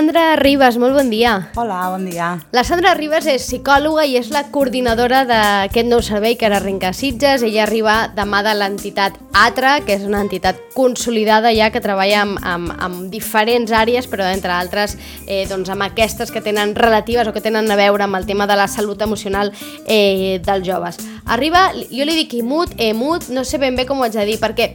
Sandra Ribas, molt bon dia. Hola, bon dia. La Sandra Ribas és psicòloga i és la coordinadora d'aquest nou servei que ara arrenca a Sitges. Ella arriba de mà de l'entitat ATRA, que és una entitat consolidada ja que treballa amb, amb, amb diferents àrees, però entre altres eh, doncs amb aquestes que tenen relatives o que tenen a veure amb el tema de la salut emocional eh, dels joves. Arriba, jo li dic imut, emut, no sé ben bé com ho haig de dir, perquè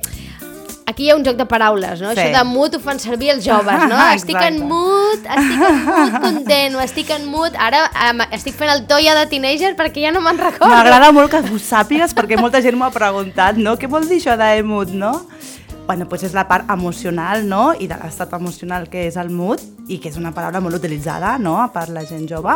aquí hi ha un joc de paraules, no? Sí. Això de mut ho fan servir els joves, no? estic en mut, estic en mut content, o estic en mut... Ara um, estic fent el to ja de teenager perquè ja no me'n recordo. M'agrada molt que ho sàpigues perquè molta gent m'ho ha preguntat, no? Què vol dir això d'emut, no? Bueno, doncs és la part emocional, no? I de l'estat emocional que és el mood i que és una paraula molt utilitzada, no? Per la gent jove.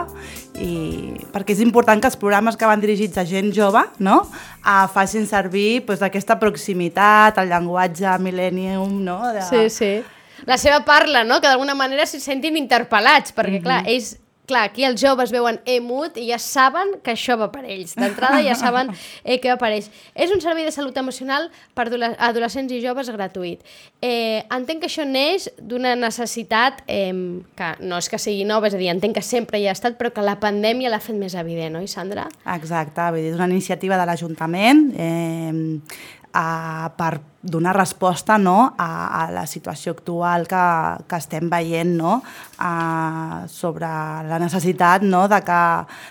I perquè és important que els programes que van dirigits a gent jove, no? Uh, facin servir doncs, aquesta proximitat, el llenguatge millennium, no? De... Sí, sí. La seva parla, no? Que d'alguna manera s'hi sentin interpel·lats, perquè, clar, Mhm. ells clar, aquí els joves veuen emut i ja saben que això va per ells. D'entrada ja saben eh, que va per ells. És un servei de salut emocional per adoles- adolescents i joves gratuït. Eh, entenc que això neix d'una necessitat eh, que no és que sigui nova, és a dir, entenc que sempre hi ha estat, però que la pandèmia l'ha fet més evident, oi, Sandra? Exacte, vull dir, és una iniciativa de l'Ajuntament eh, a, per donar resposta no, a, a la situació actual que, que estem veient no, a, sobre la necessitat no, de que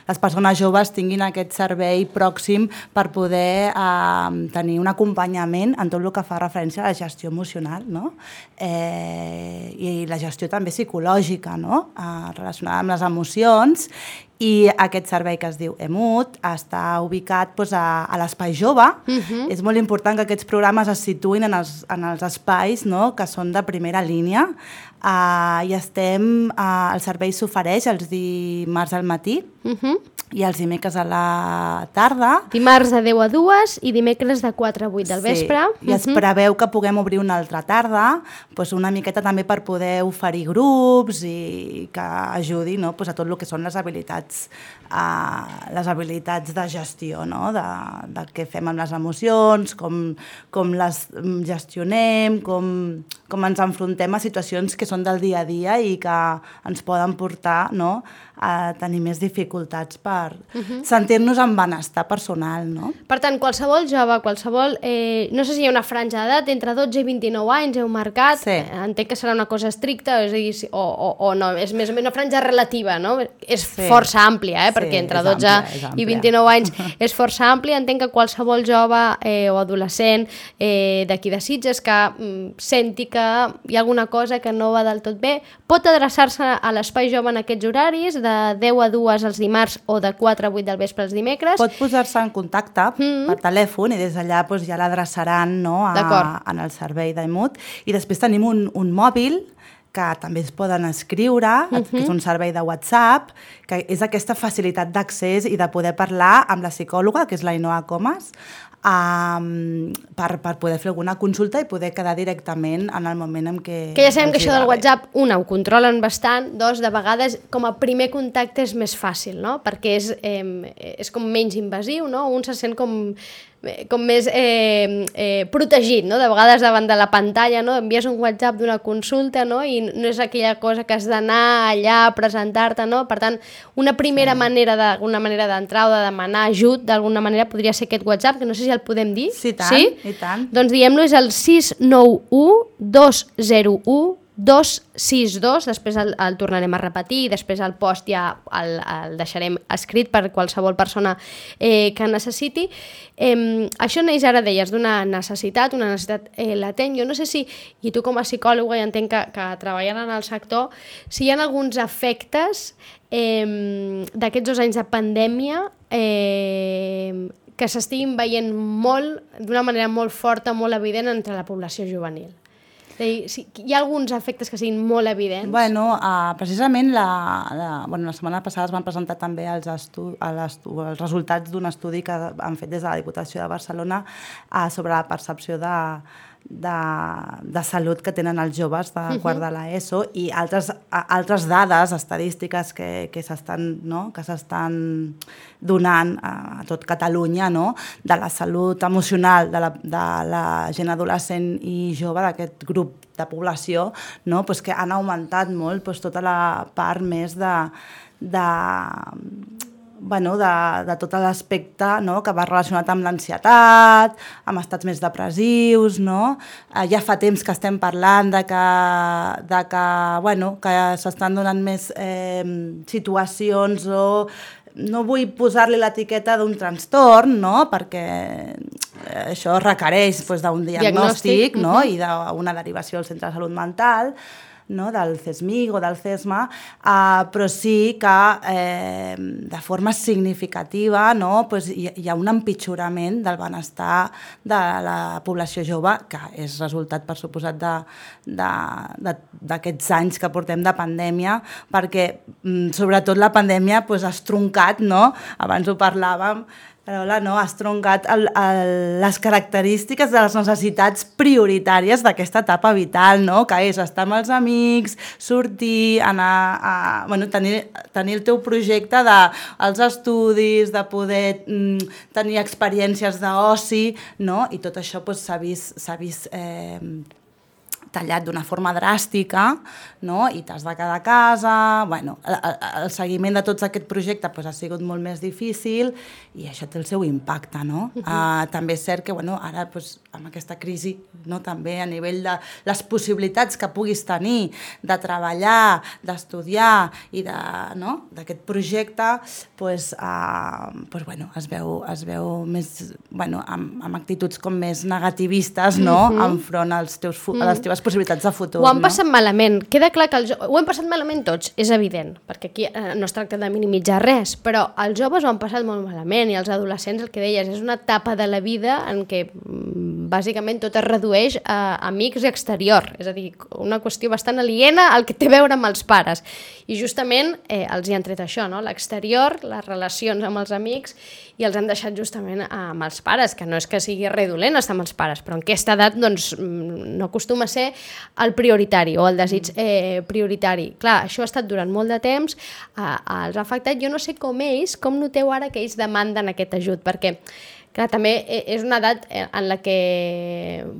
les persones joves tinguin aquest servei pròxim per poder eh, tenir un acompanyament en tot el que fa referència a la gestió emocional no? eh, i la gestió també psicològica no? eh, relacionada amb les emocions i aquest servei que es diu EMUT està ubicat doncs, a, a l'espai jove. Uh -huh. És molt important que aquests programes es situïn en els, en els espais no? que són de primera línia uh, i estem, uh, el servei s'ofereix els dimarts al matí Uh -huh. i els dimecres a la tarda. Dimarts de 10 a 2 i dimecres de 4 a 8 del vespre. Sí, i es preveu que puguem obrir una altra tarda, doncs una miqueta també per poder oferir grups i que ajudi no? doncs a tot el que són les habilitats, uh, les habilitats de gestió, no? de, de què fem amb les emocions, com, com les gestionem, com, com ens enfrontem a situacions que són del dia a dia i que ens poden portar no? a tenir més dificultats per uh -huh. sentir-nos en benestar personal. No? Per tant, qualsevol jove, qualsevol... Eh, no sé si hi ha una franja d'edat, entre 12 i 29 anys heu marcat, Sí. eh, entenc que serà una cosa estricta, és a dir, o, o, o no, és més o menys una franja relativa, no? És Sí. força àmplia, eh? Sí, perquè entre és 12 àmplia, i àmplia. 29 anys és força àmplia, entenc que qualsevol jove eh, o adolescent eh, d'aquí de Sitges que mm, senti que hi ha alguna cosa que no va del tot bé, pot adreçar-se a l'espai jove en aquests horaris, de 10 a 2 els dimarts o de 4 a 8 del vespre els dimecres. Pot posar-se en contacte mm. -hmm. per telèfon i des d'allà doncs, ja l'adreçaran no, a, en el servei d'EMUT. I després tenim un, un mòbil que també es poden escriure, mm -hmm. que és un servei de WhatsApp, que és aquesta facilitat d'accés i de poder parlar amb la psicòloga, que és la Inoa Comas, um, per, per poder fer alguna consulta i poder quedar directament en el moment en què... Que ja sabem que això del bé. WhatsApp, una, ho controlen bastant, dos, de vegades com a primer contacte és més fàcil, no? Perquè és, eh, és com menys invasiu, no? Un se sent com, com més eh, eh, protegit, no? De vegades davant de la pantalla, no? Envies un WhatsApp d'una consulta, no? I no és aquella cosa que has d'anar allà a presentar-te, no? Per tant, una primera sí. manera d'alguna manera d'entrar o de demanar ajut, d'alguna manera podria ser aquest WhatsApp, que no sé si el podem dir. Sí, tant, sí? i tant. Doncs diguem-lo, és el 691 201 262, després el, el tornarem a repetir i després el post ja el, el deixarem escrit per qualsevol persona eh, que necessiti. Eh, això neix ara, deies, d'una necessitat, una necessitat eh, latent. Jo no sé si, i tu com a psicòloga i entenc que, que treballant en el sector, si hi ha alguns efectes eh, d'aquests dos anys de pandèmia eh, que s'estiguin veient molt, d'una manera molt forta, molt evident entre la població juvenil. Sí, hi ha alguns efectes que siguin molt evidents? Bueno, uh, precisament la, la, bueno, la setmana passada es van presentar també els, estu, els resultats d'un estudi que han fet des de la Diputació de Barcelona uh, sobre la percepció de, de, de salut que tenen els joves de uh -huh. quart de l'ESO i altres, altres dades estadístiques que, que s'estan no? que s'estan donant a, a tot Catalunya no? de la salut emocional de la, de la gent adolescent i jove d'aquest grup de població no? pues que han augmentat molt pues, tota la part més de, de bueno, de, de tot l'aspecte no? que va relacionat amb l'ansietat, amb estats més depressius, no? Eh, ja fa temps que estem parlant de que, de que, bueno, que s'estan donant més eh, situacions o no vull posar-li l'etiqueta d'un trastorn, no? perquè eh, això requereix pues, d'un diagnòstic, diagnòstic no? Uh -huh. i d'una derivació al centre de salut mental, no? del CESMIG o del CESMA, uh, però sí que eh, de forma significativa no? pues hi, hi ha un empitjorament del benestar de la població jove, que és resultat, per suposat, d'aquests anys que portem de pandèmia, perquè mm, sobretot la pandèmia pues, ha estroncat, no? abans ho parlàvem, Carola, no, has troncat el, el, les característiques de les necessitats prioritàries d'aquesta etapa vital, no? que és estar amb els amics, sortir, anar a, bueno, tenir, tenir el teu projecte de, els estudis, de poder mm, tenir experiències d'oci, no? i tot això s'ha pues, vist, vist eh, tallat d'una forma dràstica no? i t'has de quedar a casa... Bueno, el, el seguiment de tots aquest projecte pues, ha sigut molt més difícil i això té el seu impacte. No? Uh -huh. uh, també és cert que bueno, ara pues, amb aquesta crisi no? també a nivell de les possibilitats que puguis tenir de treballar, d'estudiar i d'aquest no? projecte pues, uh, pues, bueno, es, veu, es veu més bueno, amb, amb actituds com més negativistes no? Uh -huh. enfront als teus, a les teves possibilitats de futur. Ho han no? passat malament. Queda clar que el jo... ho hem passat malament tots, és evident, perquè aquí eh, no es tracta de minimitzar res, però els joves ho han passat molt malament i els adolescents, el que deies, és una etapa de la vida en què mm, bàsicament tot es redueix a amics i exterior, és a dir, una qüestió bastant aliena al que té a veure amb els pares. I justament eh, els hi han tret això, no? l'exterior, les relacions amb els amics, i els han deixat justament amb els pares, que no és que sigui res dolent estar amb els pares, però en aquesta edat doncs, mm, no acostuma a ser el prioritari o el desig eh, prioritari. Clar, això ha estat durant molt de temps, eh, els ha afectat. Jo no sé com ells, com noteu ara que ells demanden aquest ajut, perquè clar, també e, és una edat eh, en la que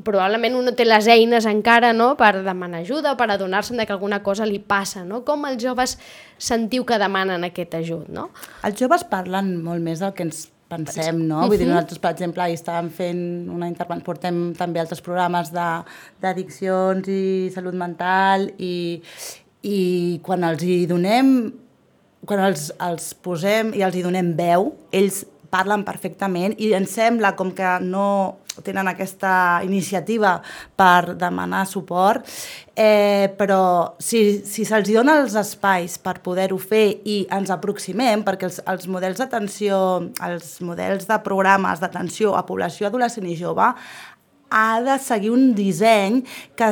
probablement un no té les eines encara no? per demanar ajuda o per adonar-se'n que alguna cosa li passa. No? Com els joves sentiu que demanen aquest ajut? No? Els joves parlen molt més del que ens pensem, no? Vull dir, mhm. nosaltres, per exemple, ahir estàvem fent una intervenció, portem també altres programes d'addiccions i salut mental i, i quan els hi donem quan els, els posem i els hi donem veu, ells parlen perfectament i ens sembla com que no tenen aquesta iniciativa per demanar suport, eh, però si, si se'ls dona els espais per poder-ho fer i ens aproximem, perquè els, els models d'atenció, els models de programes d'atenció a població adolescent i jove ha de seguir un disseny que,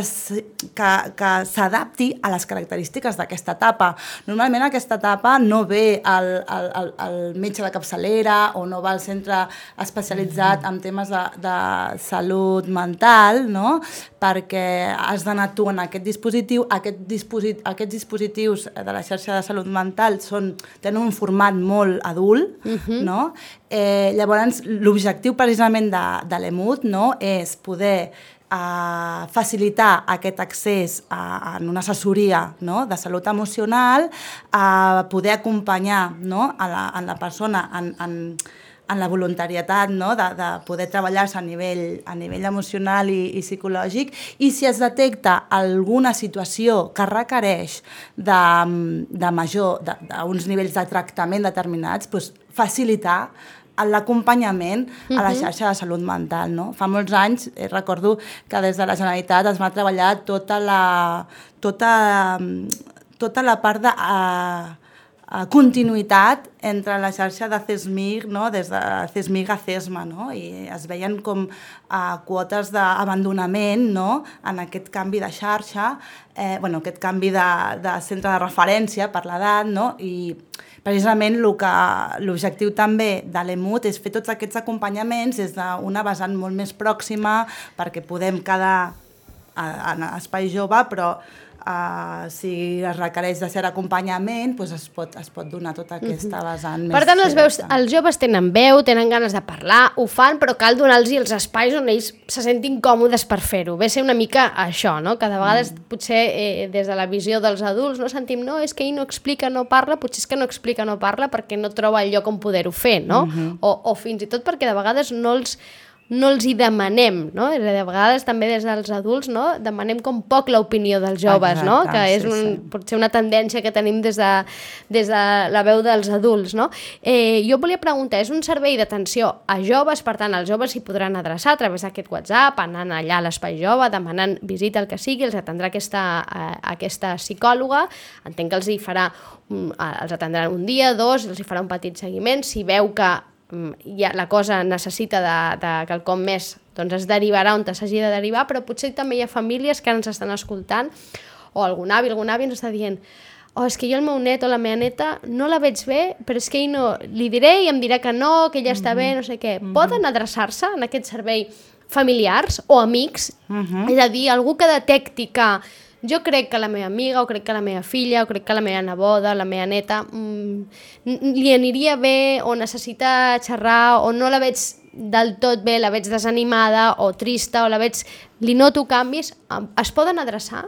que, que s'adapti a les característiques d'aquesta etapa. Normalment aquesta etapa no ve al, al, al, al metge de capçalera o no va al centre especialitzat en temes de, de salut mental, no? Perquè has d'anar tu en aquest dispositiu. Aquest disposit aquests dispositius de la xarxa de salut mental són, tenen un format molt adult, uh -huh. no? Eh, llavors, l'objectiu precisament de, de l'EMUT no, és poder a facilitar aquest accés a, a una assessoria no? de salut emocional, a poder acompanyar no? a, la, a la persona en, en, en la voluntarietat no? de, de poder treballar-se a, nivell, a nivell emocional i, i psicològic i si es detecta alguna situació que requereix de, de major, d'uns nivells de tractament determinats, doncs facilitar l'acompanyament a la xarxa de salut mental. No? Fa molts anys, eh, recordo que des de la Generalitat es va treballar tota la, tota, tota la part de... Eh, continuïtat entre la xarxa de CESMIG, no? des de CESMIG a CESMA, no? i es veien com uh, quotes d'abandonament no? en aquest canvi de xarxa, eh, bueno, aquest canvi de, de centre de referència per l'edat, no? i precisament l'objectiu també de l'EMUT és fer tots aquests acompanyaments des d'una vessant molt més pròxima perquè podem quedar en espai jove, però Uh, si es requereix de cert acompanyament, doncs es, pot, es pot donar tota aquesta vessant més Per tant, els, veus, els joves tenen veu, tenen ganes de parlar, ho fan, però cal donar-los els espais on ells se sentin còmodes per fer-ho. Ve ser una mica això, no? que de vegades mm. potser eh, des de la visió dels adults no sentim, no, és que ell no explica, no parla, potser és que no explica, no parla perquè no troba el lloc on poder-ho fer, no? Mm -hmm. o, o fins i tot perquè de vegades no els no els hi demanem, no? De vegades també des dels adults, no? Demanem com poc l'opinió dels joves, Exacte, no? Que és un, sí, sí. potser una tendència que tenim des de, des de la veu dels adults, no? Eh, jo volia preguntar, és un servei d'atenció a joves, per tant, els joves s'hi podran adreçar a través d'aquest WhatsApp, anant allà a l'espai jove, demanant visita el que sigui, els atendrà aquesta, eh, aquesta psicòloga, entenc que els hi farà, els atendrà un dia, dos, els hi farà un petit seguiment, si veu que ja la cosa necessita de, de quelcom més, doncs es derivarà on s'hagi de derivar, però potser també hi ha famílies que ens estan escoltant o algun avi, algun avi ens està dient oh, és que jo el meu net o la meva neta no la veig bé, però és que ell no... Li diré i em dirà que no, que ella està mm -hmm. bé, no sé què. Mm -hmm. Poden adreçar-se en aquest servei familiars o amics? Mm -hmm. És a dir, algú que detecti que jo crec que la meva amiga, o crec que la meva filla, o crec que la meva neboda, la meva neta, mmm, li aniria bé o necessita xerrar o no la veig del tot bé, la veig desanimada o trista o la veig... li noto canvis, es poden adreçar?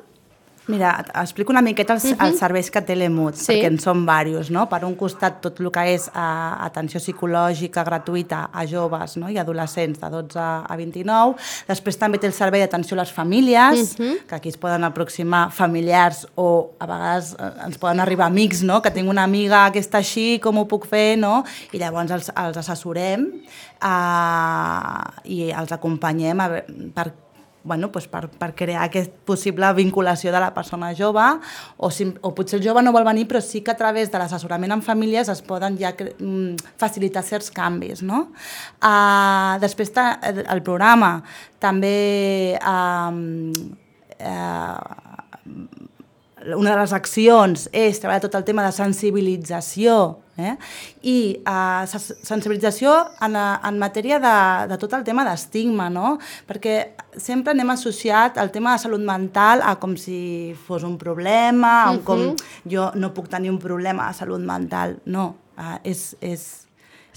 Mira, explico una miqueta els, uh -huh. els serveis que té l'EMUT, sí. perquè en són diversos, no? Per un costat, tot el que és uh, atenció psicològica gratuïta a joves no? i adolescents de 12 a 29. Després també té el servei d'atenció a les famílies, uh -huh. que aquí es poden aproximar familiars o a vegades uh, ens poden arribar amics, no? Que tinc una amiga que està així, com ho puc fer, no? I llavors els, els assessorem uh, i els acompanyem a, per bueno, pues per, per crear aquesta possible vinculació de la persona jove o, si, o potser el jove no vol venir però sí que a través de l'assessorament en famílies es poden ja mm, facilitar certs canvis. No? Uh, després el programa també uh, uh, una de les accions és treballar tot el tema de sensibilització eh? i uh, sensibilització en, en matèria de, de tot el tema d'estigma, no? perquè sempre anem associat al tema de salut mental a com si fos un problema, uh -huh. com jo no puc tenir un problema de salut mental. No, uh, és, és,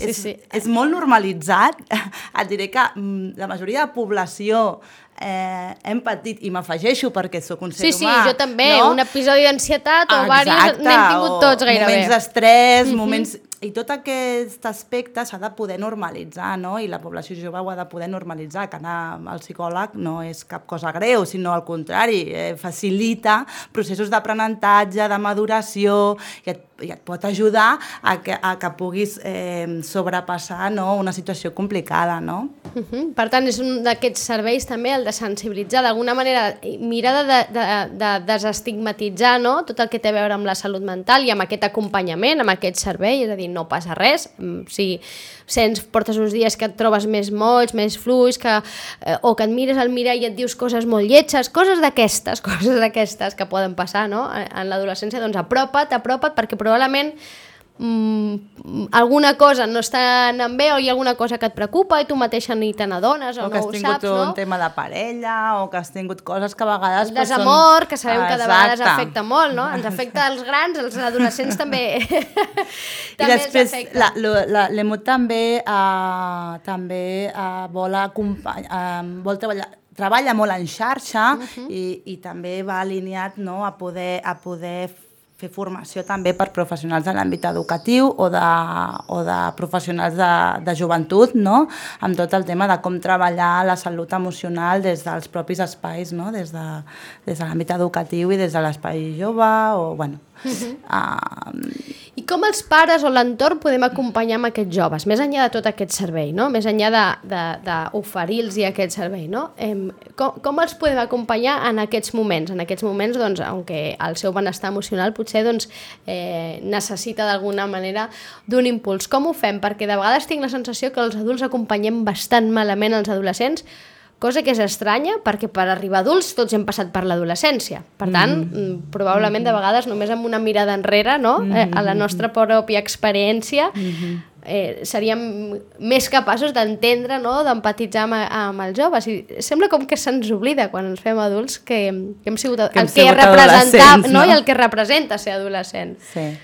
Sí, és, sí. és molt normalitzat. Et diré que mm, la majoria de població eh, hem patit, i m'afegeixo perquè sóc un ser sí, humà. Sí, jo també, no? un episodi d'ansietat o diversos n'hem tingut tots gairebé. Moments d'estrès, mm -hmm. moments... I tot aquest aspecte s'ha de poder normalitzar, no? I la població jove ho ha de poder normalitzar, que anar al psicòleg no és cap cosa greu, sinó al contrari, eh, facilita processos d'aprenentatge, de maduració, i et i et pot ajudar a que, a que puguis eh, sobrepassar no, una situació complicada. No? Uh -huh. Per tant, és un d'aquests serveis també el de sensibilitzar, d'alguna manera mirar de, de, de desestigmatitzar no? tot el que té a veure amb la salut mental i amb aquest acompanyament, amb aquest servei, és a dir, no passa res, mm, si sents, portes uns dies que et trobes més molls, més fluix, que, eh, o que et mires al mirall i et dius coses molt lletges, coses d'aquestes, coses d'aquestes que poden passar no? en l'adolescència, doncs apropa't, apropa't, perquè probablement mm, alguna cosa no està anant bé o hi ha alguna cosa que et preocupa i tu mateixa ni te n'adones o, o no ho saps, no? O que has tingut un tema de parella o que has tingut coses que a vegades... El desamor, que sabem que de vegades afecta molt, no? Ens afecta als grans, als adolescents també. també I després l'EMUT també, uh, també uh, vol, uh, vol treballar treballa molt en xarxa uh -huh. i, i també va alineat no, a poder, a poder fer formació també per professionals de l'àmbit educatiu o de, o de professionals de, de joventut, no? amb tot el tema de com treballar la salut emocional des dels propis espais, no? des de, des de l'àmbit educatiu i des de l'espai jove, o bueno... Uh -huh. uh, com els pares o l'entorn podem acompanyar amb aquests joves, més enllà de tot aquest servei, no? més enllà d'oferir-los aquest servei, no? Eh, com, com els podem acompanyar en aquests moments? En aquests moments, doncs, aunque el seu benestar emocional potser doncs, eh, necessita d'alguna manera d'un impuls. Com ho fem? Perquè de vegades tinc la sensació que els adults acompanyem bastant malament els adolescents cosa que és estranya perquè per arribar adults tots hem passat per l'adolescència. Per tant, mm. mm probablement de vegades només amb una mirada enrere, no? Mm eh, a la nostra pròpia experiència, mm -hmm. eh, seríem més capaços d'entendre, no? d'empatitzar amb, amb els joves. I sembla com que se'ns oblida quan ens fem adults que, que hem sigut que el hem que representa, no? no? i el que representa ser adolescent. Sí.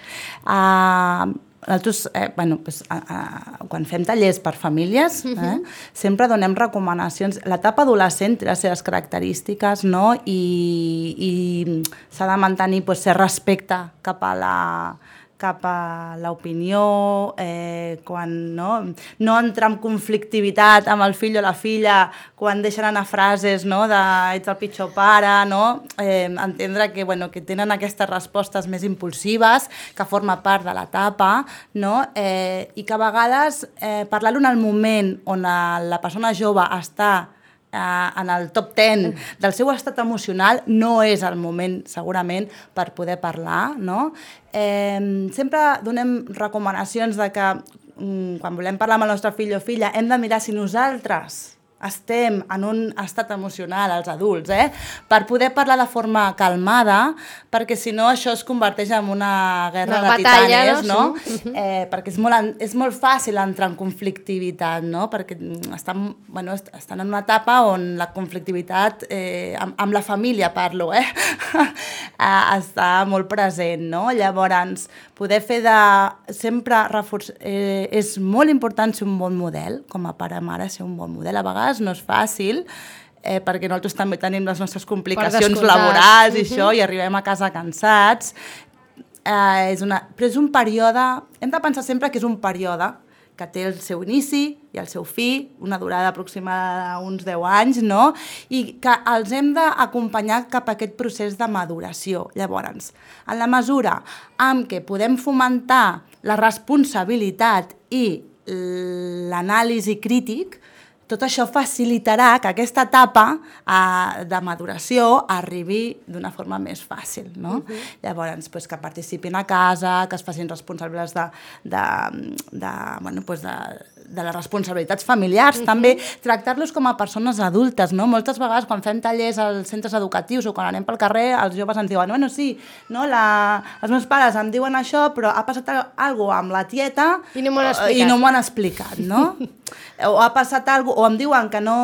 Uh, nosaltres, eh, bueno, pues, a, a, quan fem tallers per famílies, uh -huh. eh, mhm. sempre donem recomanacions. L'etapa adolescent té les seves característiques, no? I, i s'ha de mantenir pues, ser respecte cap a la cap a l'opinió, eh, quan no, no entrar en conflictivitat amb el fill o la filla, quan deixen anar frases no, de ets el pitjor pare, no? eh, entendre que, bueno, que tenen aquestes respostes més impulsives, que forma part de l'etapa, no? eh, i que a vegades eh, parlar-ho en el moment on la persona jove està eh, en el top 10 del seu estat emocional no és el moment, segurament, per poder parlar, no? Eh, sempre donem recomanacions de que mm, quan volem parlar amb el nostre fill o filla hem de mirar si nosaltres estem en un estat emocional, els adults, eh? per poder parlar de forma calmada, perquè si no això es converteix en una guerra una de batalla, titanes, no? no? Sí. Eh, perquè és molt, és molt fàcil entrar en conflictivitat, no? perquè estan, bueno, estan en una etapa on la conflictivitat, eh, amb, amb la família parlo, eh? està molt present. No? Llavors, poder fer de... Sempre reforç... Eh, és molt important ser un bon model, com a pare mare ser un bon model. A vegades no és fàcil, eh, perquè nosaltres també tenim les nostres complicacions laborals i uh -huh. això, i arribem a casa cansats. Eh, és una... Però és un període... Hem de pensar sempre que és un període que té el seu inici i el seu fi, una durada aproximada d'uns 10 anys, no? i que els hem d'acompanyar cap a aquest procés de maduració. Llavors, en la mesura en què podem fomentar la responsabilitat i l'anàlisi crític, tot això facilitarà que aquesta etapa eh, de maduració arribi d'una forma més fàcil. No? Uh -huh. Llavors, pues, que participin a casa, que es facin responsables de, de, de, bueno, pues de, de les responsabilitats familiars, uh -huh. també tractar-los com a persones adultes, no? Moltes vegades quan fem tallers als centres educatius o quan anem pel carrer, els joves ens diuen, bueno, sí, no, la... els meus pares em diuen això, però ha passat alguna cosa amb la tieta i no m'ho han explicat, i no han explicat no? o ha passat alguna cosa, o em diuen que no...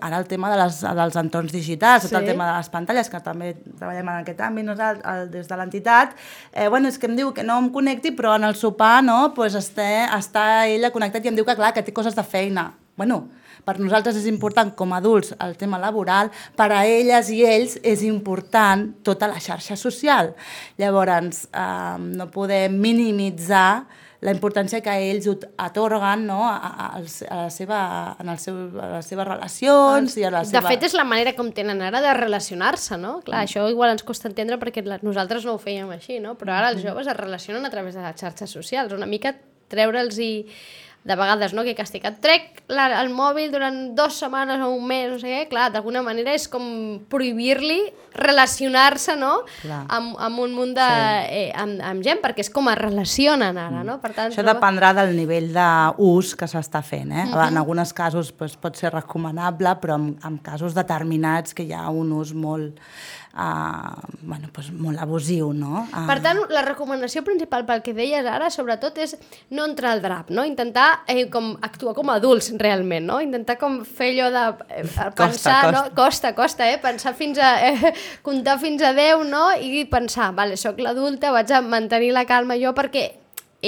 Ara el tema de les, dels entorns digitals, sí. tot el tema de les pantalles, que també treballem en aquest àmbit nosaltres, des de l'entitat, eh, bueno, és que em diu que no em connecti, però en el sopar, no?, pues està, està ella connectat i em diu que, clar, que té coses de feina. Bueno, per nosaltres és important com a adults el tema laboral, per a elles i ells és important tota la xarxa social. Llavors, eh, no podem minimitzar la importància que ells atorguen no, a, a, a, la seva, en el seu, a les seves relacions i a la seva... De fet, és la manera com tenen ara de relacionar-se, no? Clar, mm. això igual ens costa entendre perquè nosaltres no ho fèiem així, no? Però ara els joves es relacionen a través de les xarxes socials, una mica treure'ls i de vegades, no?, que he castigat. Trec la, el mòbil durant dues setmanes o un mes, no sé què, clar, d'alguna manera és com prohibir-li relacionar-se, no?, amb, amb un munt de... Sí. Eh, amb, amb gent, perquè és com es relacionen ara, no? Per tant, Això trobo... dependrà del nivell d'ús que s'està fent, eh? Uh -huh. En alguns casos pues, pot ser recomanable, però en, en casos determinats que hi ha un ús molt uh, bueno, pues molt abusiu, no? Uh... Per tant, la recomanació principal pel que deies ara, sobretot, és no entrar al drap, no? Intentar eh, com actuar com adults, realment, no? Intentar com fer allò de eh, pensar, costa, no? Costa, costa, eh? Pensar fins a... Eh, comptar fins a 10, no? I pensar, vale, sóc l'adulta, vaig a mantenir la calma jo perquè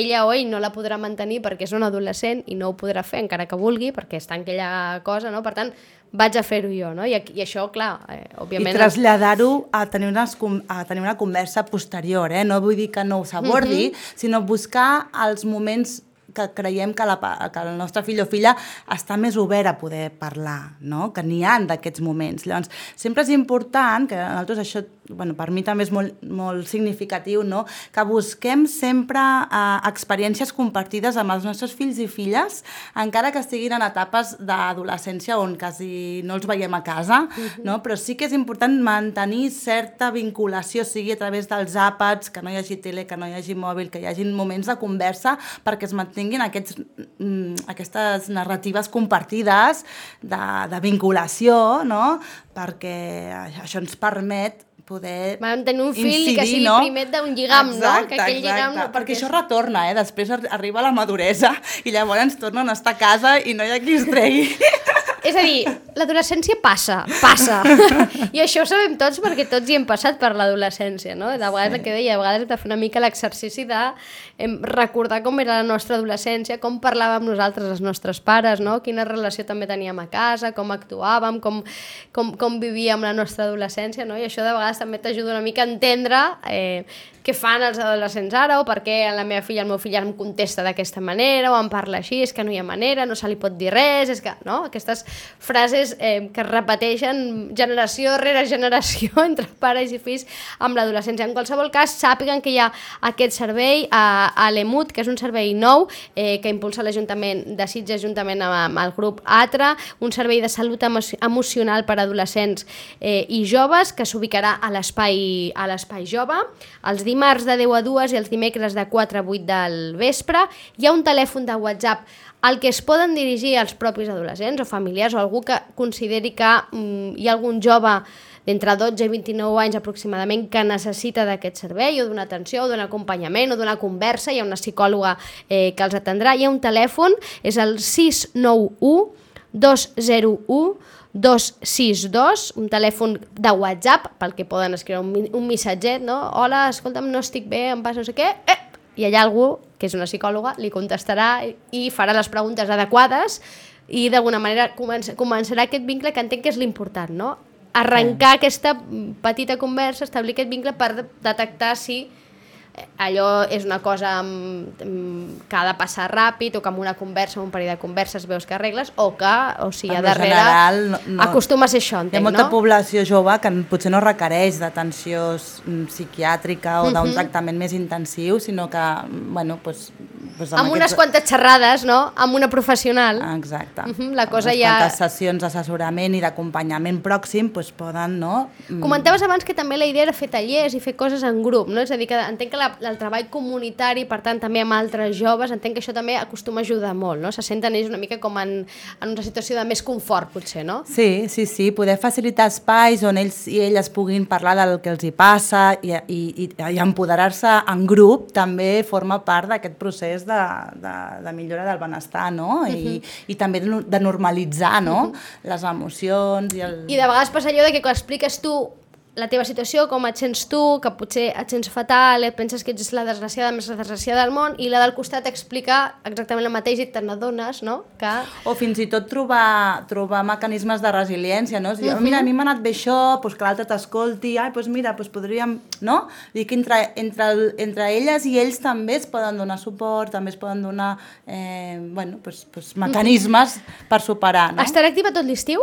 ella o ell no la podrà mantenir perquè és un adolescent i no ho podrà fer encara que vulgui perquè està en aquella cosa, no? Per tant, vaig a fer-ho jo, no? I, I això, clar, eh, òbviament... I traslladar-ho a, tenir unes, a tenir una conversa posterior, eh? No vull dir que no s'abordi, mm -hmm. sinó buscar els moments que creiem que, la, que el nostre fill o filla està més obert a poder parlar, no? que n'hi han d'aquests moments. Llavors, sempre és important, que nosaltres això bueno, per mi també és molt, molt significatiu, no? que busquem sempre eh, experiències compartides amb els nostres fills i filles, encara que estiguin en etapes d'adolescència on quasi no els veiem a casa, uh -huh. no? però sí que és important mantenir certa vinculació, sigui a través dels àpats, que no hi hagi tele, que no hi hagi mòbil, que hi hagi moments de conversa, perquè es mantinguin aquests, mm, aquestes narratives compartides de, de vinculació, no? perquè això ens permet poder Vam tenir un fill incidir, que sigui no? primer d'un lligam, exacte, no? Que aquell exacte, lligam no, perquè això retorna, eh? després ar- arriba la maduresa i llavors tornen a estar a casa i no hi ha qui es tregui. És a dir, l'adolescència passa, passa. I això ho sabem tots perquè tots hi hem passat per l'adolescència, no? De vegades el que deia, a vegades hem de fer una mica l'exercici de em, recordar com era la nostra adolescència, com parlàvem nosaltres, els nostres pares, no? Quina relació també teníem a casa, com actuàvem, com, com, com vivíem la nostra adolescència, no? I això de vegades també t'ajuda una mica a entendre eh, què fan els adolescents ara o per què la meva filla, el meu fill em contesta d'aquesta manera o em parla així, és que no hi ha manera, no se li pot dir res, és que, no? Aquestes frases eh, que es repeteixen generació rere generació entre pares i fills amb l'adolescència. En qualsevol cas, sàpiguen que hi ha aquest servei a, a l'EMUT, que és un servei nou eh, que impulsa l'Ajuntament de Sitges juntament amb, amb el grup ATRA, un servei de salut emo emocional per a adolescents eh, i joves que s'ubicarà a l'espai a l'espai jove, els dimarts de 10 a 2 i els dimecres de 4 a 8 del vespre. Hi ha un telèfon de WhatsApp al que es poden dirigir els propis adolescents o familiars o algú que consideri que mm, hi ha algun jove d'entre 12 i 29 anys aproximadament que necessita d'aquest servei o d'una atenció o d'un acompanyament o d'una conversa, hi ha una psicòloga eh, que els atendrà, hi ha un telèfon, és el 691 201 262, un telèfon de WhatsApp pel que poden escriure un, un missatget, no? Hola, escolta'm, no estic bé, em passa no sé què, eh! i allà algú, que és una psicòloga, li contestarà i farà les preguntes adequades i d'alguna manera comença, començarà aquest vincle que entenc que és l'important, no? Arrencar aquesta mm, petita conversa, establir aquest vincle per de- detectar si allò és una cosa mm, mm, que ha de passar ràpid o que amb una conversa, un parell de converses veus que arregles o que, o sigui, a darrere general, no- no- acostuma a ser això, Hi ha entenc, molta no? població jove que potser no requereix d'atenció mm, psiquiàtrica o d'un tractament més intensiu, sinó que, mm, bueno, pues, pues Amb unes aquests- quantes xerrades, no? Amb una professional. Exacte. Mhm, la cosa Unes ja- quantes sessions d'assessorament i d'acompanyament pròxim pues, poden, no? Mm, Comentaves abans que també la idea era fer tallers i fer coses en grup, no? És a dir, que entenc que la, el treball comunitari, per tant, també amb altres joves, entenc que això també acostuma a ajudar molt, no? Se senten ells una mica com en, en una situació de més confort, potser, no? Sí, sí, sí, poder facilitar espais on ells i elles puguin parlar del que els hi passa i, i, i, i empoderar-se en grup també forma part d'aquest procés de, de, de millora del benestar, no? I, i també de, no- de normalitzar, no? Les emocions i el... I de vegades passa allò de que quan expliques tu la teva situació, com et sents tu, que potser et sents fatal, et penses que ets la desgraciada més desgraciada del món, i la del costat explica exactament el mateix i te n'adones, no? Que... O fins i tot trobar, trobar mecanismes de resiliència, no? És dir, mira, a mi m'ha anat bé això, doncs que l'altre t'escolti, ai, doncs mira, doncs podríem... No? Dic que entre, entre, el, entre elles i ells també es poden donar suport, també es poden donar eh, bueno, doncs, doncs mecanismes per superar, no? Estarà activa tot l'estiu?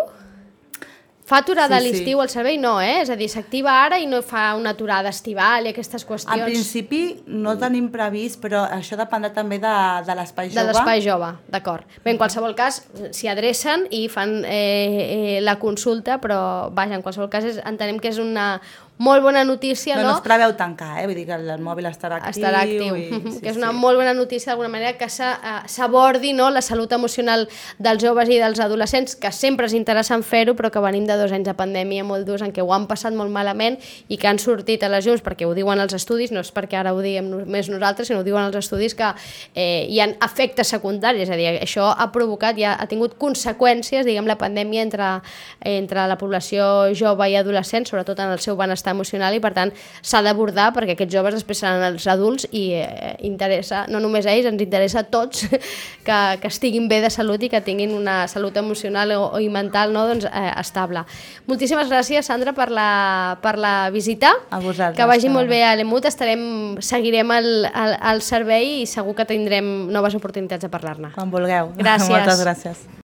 Fa aturada Sí, a sí. l'estiu el servei? No, eh? És a dir, s'activa ara i no fa una aturada estival i aquestes qüestions En principi no tenim previst, però això dependrà també de, de l'espai de jove. l'espai jove, d'acord. Bé, en qualsevol cas, s'hi adrecen i fan eh, eh, la consulta, però, vaja, en qualsevol cas és, entenem que és una molt bona notícia, No, no? no es preveu tancar, eh? Vull dir que el, el mòbil estarà actiu. estarà actiu, I, sí, que és una sí. molt bona notícia d'alguna manera que eh, s'abordi no, la salut emocional dels joves i dels adolescents, que sempre és interessant fer-ho, però que venim de dos anys de pandèmia molt durs en què ho han passat molt malament i que han sortit a les llums, perquè ho diuen els estudis, no és perquè ara ho diguem només nosaltres, sinó ho diuen els estudis que eh, hi ha efectes secundaris, és a dir, això ha provocat, ja ha tingut conseqüències, diguem, la pandèmia entre, entre la població jove i adolescent, sobretot en el seu benestar emocional i per tant s'ha d'abordar perquè aquests joves després seran els adults i eh, interessa, no només a ells, ens interessa a tots que, que estiguin bé de salut i que tinguin una salut emocional o, o i mental no, doncs, eh, estable. Moltíssimes gràcies, Sandra, per la, per la visita. A vosaltres, Que vagi molt bé a l'EMUT, estarem, seguirem el, el, el servei i segur que tindrem noves oportunitats de parlar-ne. Quan vulgueu. Gràcies. Moltes gràcies.